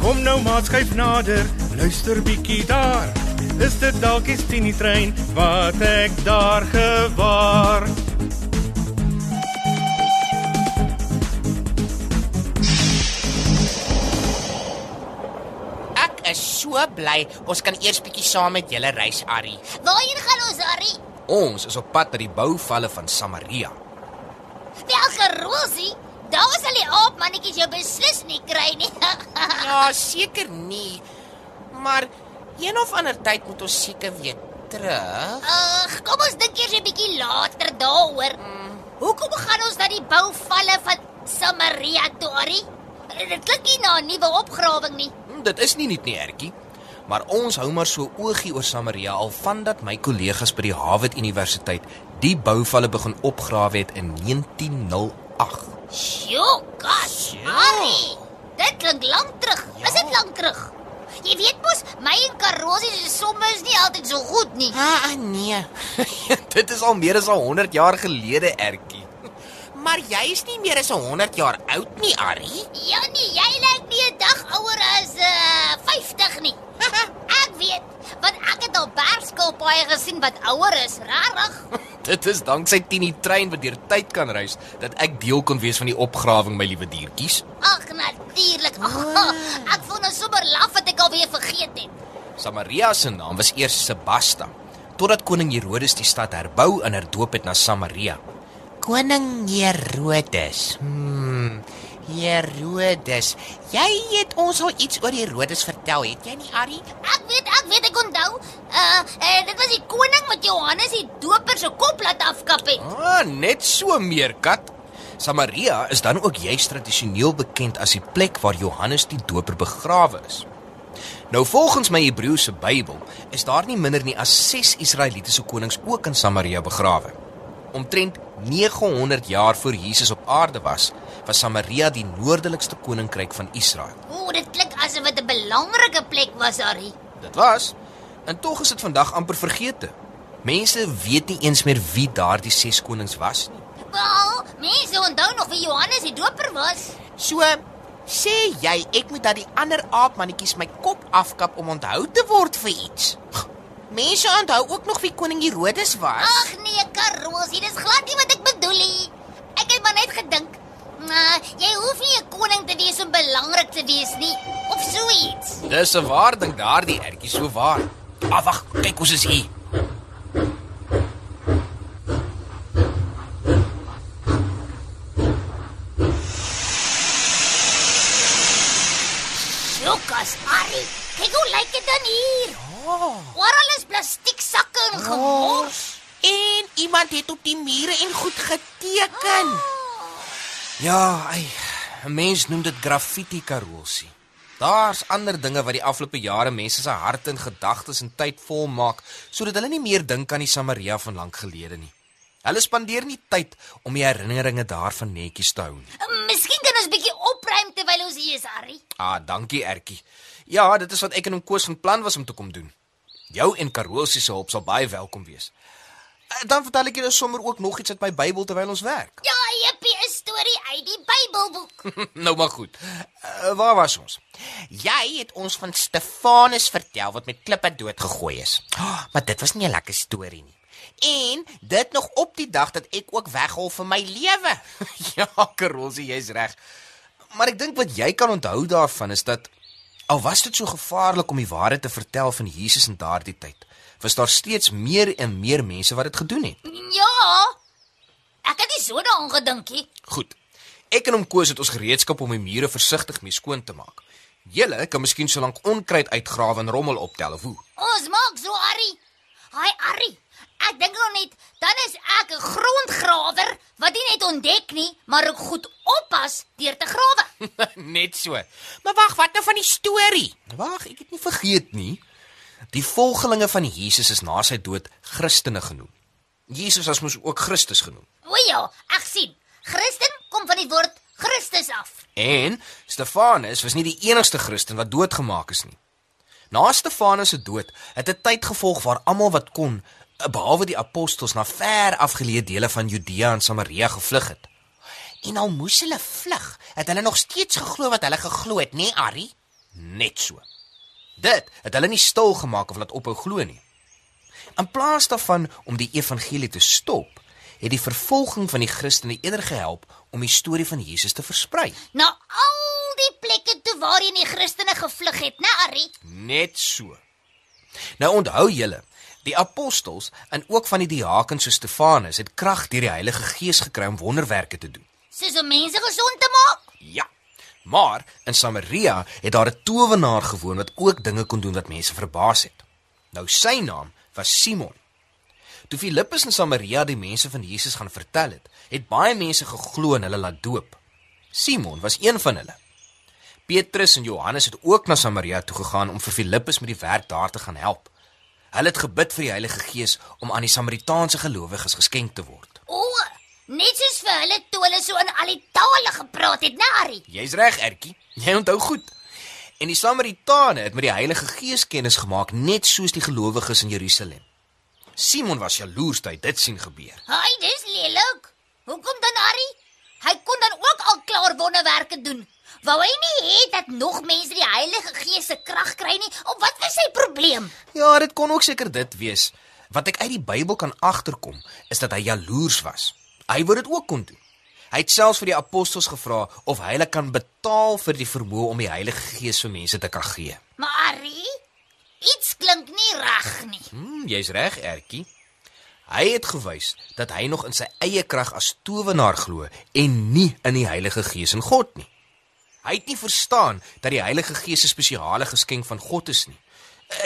Kom nou maat skuif nader, luister bietjie daar. Is dit dalk die Tini trein wat ek daar gewaar? Ek is so bly ons kan eers bietjie saam met julle reis, Arrie. Waarheen gaan ons, Harry? Ons is op pad na die bouvalle van Samaria. Welke rosie? Daar sal die aapmannetjies jou beslis nie kry nie. Ja, seker nie. Maar een of ander tyd moet ons seker weer terug. Ag, kom ons dink eers 'n bietjie later daaroor. Hoekom gaan ons na die bouvalle van Samaria toe, Harry? Dit klink nie na 'n nuwe opgrawing nie. Hm, Dit is nie net nie, Ertjie. Maar ons hou maar so oogie oor Samaria al vandat my kollegas by die Harvard Universiteit die bouvalle begin opgrawe het in 1908. Sjoe, gas, Harry. Dit klink lank terug. Ja. Is dit lank terug? Jy weet mos, my en Karosie se somme is nie altyd so goed nie. Ah, nee. Dit is al meer as 100 jaar gelede, Ertjie. Maar jy is nie meer as 100 jaar oud nie, Arrie. Ja nee, jy lyk nie 'n dag ouer as uh 50 nie. ek weet, want ek het al bergskilpaaie gesien wat ouer is, rarig. Dit is danksy Tini trein wat deur tyd kan reis dat ek deel kon wees van die opgrawing, my liewe diertjies. Ag natuurlik. Oh, ek voel nou sommer laf dat ek alweer vergeet het. Samaria se naam was eers Sebasta, totdat koning Herodes die stad herbou en herdoop het na Samaria. Koning Herodes. Hmm. Herodes. Jy het ons al iets oor Herodes vertel, het jy nie, Arrie? Ek weet, ek weet ek onthou. Uh, uh dit was die koning wat Johannes die doper se kop laat afkap het. Ah, net so meerkat. Samaria is dan ook juis tradisioneel bekend as die plek waar Johannes die Doper begrawe is. Nou volgens my Hebreëse Bybel is daar nie minder nie as 6 Israelitiese konings ook in Samaria begrawe. Omtrent 900 jaar voor Jesus op aarde was, was Samaria die noordelikste koninkryk van Israel. O, dit klink asof dit 'n belangrike plek was, Harry. Dit was en tog is dit vandag amper vergete. Mense weet nie eens meer wie daardie 6 konings was nie. Wel, mense onthou nog wie Johannes die doper was. So sê jy ek moet dat die ander aapmannetjies my kop afkap om onthou te word vir iets. Mense onthou ook nog wie koning Herodes was. Ag nee, Karosie, dis glad nie wat ek bedoel nie. Ek het maar net gedink, maar jy hoef nie 'n koning te wees om belangrik te wees nie of so iets. Dis 'n waar ding daardie ertjie so waar. Ah wag, kyk ons is hier. Lukas, Harry, kyk hoe lyk dit dan hier? Oh, Oral is plastiek sakke en gemors. en iemand het op die mure en goed geteken. Ja, ai, 'n mens noem dit graffiti karosie. Daar's ander dinge wat die afgelope jare mense se harte en gedagtes en tyd volmaak sodat hulle nie meer dink aan die Samaria van lank gelede nie. Hulle spandeer nie tyd om die herinneringe daarvan netjies te hou nie. Miskien kan ons bietjie opruim terwyl ons hier is, Harry. Ah, dankie Ertjie. Ja, dit is wat ek en hom Koos van plan was om te kom doen. Jou en Karosie se hulp sal baie welkom wees. Eh, Dan vertel ek julle sommer ook nog iets uit my Bybel terwyl ons werk. Ja, jippie, 'n storie uit die Bybelboek. nou maar goed. Uh, waar was ons? Jy het ons van Stefanus vertel wat met klippe doodgegooi is. Oh, maar dit was nie 'n lekker storie nie. En dit nog op die dag dat ek ook weghol vir my lewe. ja, Karosie, jy's reg. Maar ek dink wat jy kan onthou daarvan is dat al was dit so gevaarlik om die waarheid te vertel van Jesus in daardie tyd, was daar steeds meer en meer mense wat dit gedoen het. Ja. Ek het nie so daaraan gedink nie. Goed. Ek en hom koos het ons gereedskap om die mure versigtig mee skoon te maak. Julle kan miskien solank onkruid uitgrawe en rommel optel of hoe. Ons maak so Arrie. Haai Arrie. Ek dink nog net dan is ek 'n grondgrawer wat nie net ontdek nie, maar ook goed oppas deur te grawe. Net so. Maar wag, wat nou van die storie? Wag, ek het nie vergeet nie. Die volgelinge van Jesus is na sy dood Christene genoem. Jesus was mos ook Christus genoem. O ja, ek sien. Christen kom van die woord Christus af. En Stefanus was nie die enigste Christen wat doodgemaak is nie. Na Stefanus se dood het 'n tyd gevolg waar almal wat kon, behalwe die apostels, na ver afgeleë dele van Judea en Samaria gevlug het. En al moes hulle vlug, het hulle nog steeds geglo wat hulle geglo het, nê, nee, Ari? Net so. Dit het hulle nie stil gemaak of laat ophou glo nie. In plaas daarvan om die evangelie te stop, het die vervolging van die Christene eerder gehelp om die storie van Jesus te versprei. Na al die plekke toe waarheen die Christene gevlug het, né, Arrie? Net so. Nou onthou julle, die apostels en ook van die diakens so Stefanus het krag deur die Heilige Gees gekry om wonderwerke te doen. Soos om mense gesond te maak? Ja. Maar in Samaria het daar 'n towenaar gewoon wat ook dinge kon doen wat mense verbaas het. Nou sy naam was Simon. Toe Filippus in Samaria die mense van Jesus gaan vertel het, het baie mense geglo en hulle laat doop. Simon was een van hulle. Petrus en Johannes het ook na Samaria toe gegaan om vir Filippus met die werk daar te gaan help. Hulle het gebid vir die Heilige Gees om aan die Samaritaanse gelowiges geskenk te word. O, net soos vir hulle toe hulle so in al die tale gepraat het, né, Arrie? Jy's reg, Ertjie. Jy onthou goed. En die Samaritane het met die Heilige Gees kennis gemaak net soos die gelowiges in Jerusalem. Simon was jaloers toe hy dit sien gebeur. Haai, dis lelik. Hoekom dan Arrie? Hy kon dan ook al klaar wonderwerke doen. Wou hy nie hê dat nog mense die Heilige Gees se krag kry nie? Of wat was sy probleem? Ja, dit kon ook seker dit wees. Wat ek uit die Bybel kan agterkom, is dat hy jaloers was. Hy wou dit ook kon doen. Hy het selfs vir die apostels gevra of hy hulle kan betaal vir die vermoë om die Heilige Gees vir mense te kan gee. Maar Arrie, iets klink nie reg nie. Hm, jy's reg, Ertjie. Hy het gewys dat hy nog in sy eie krag as towenaar glo en nie in die Heilige Gees en God nie. Hy het nie verstaan dat die Heilige Gees 'n spesiale geskenk van God is nie.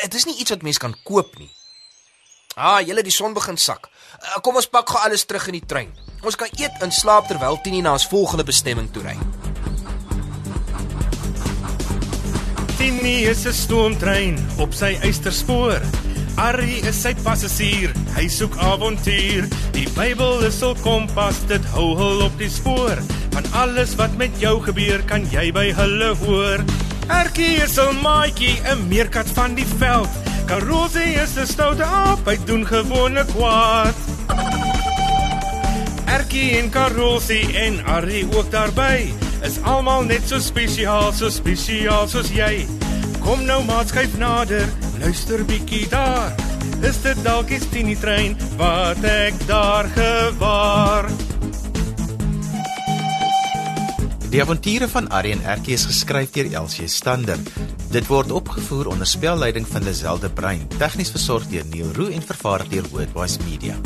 Dit is nie iets wat mens kan koop nie. Ah, julle die son begin sak. Uh, kom ons pak gou alles terug in die trein. Ons kan eet en slaap terwyl Tini na ons volgende bestemming toe ry. Tini is 'n stoomtrein op sy eysterspoor. Arrie is sy passasier, hy soek avontuur. Die Bybel is hul kompas, dit hou hul op die spoor. Van alles wat met jou gebeur, kan jy by hulle hoor. Erkie is 'n maatjie, 'n meerkat van die veld. Karosie is 'n stoute aap, hy doen gewone kwaad. Erkie en Karosie en Arrie ook daarby. Is almal net so spesiaal, so spesiaal soos jy. Kom nou maat skuif nader, luister bietjie daar. Is dit dalk die Tini trein wat ek daar gewaar? Die avonture van Arrie en Erkie is geskryf deur Elsie Stander. Dit word opgevoer onder spelleiding van Lazelle de Bruin, tegnies versorg deur Neil Roo en vervaar deur Worldwide Media.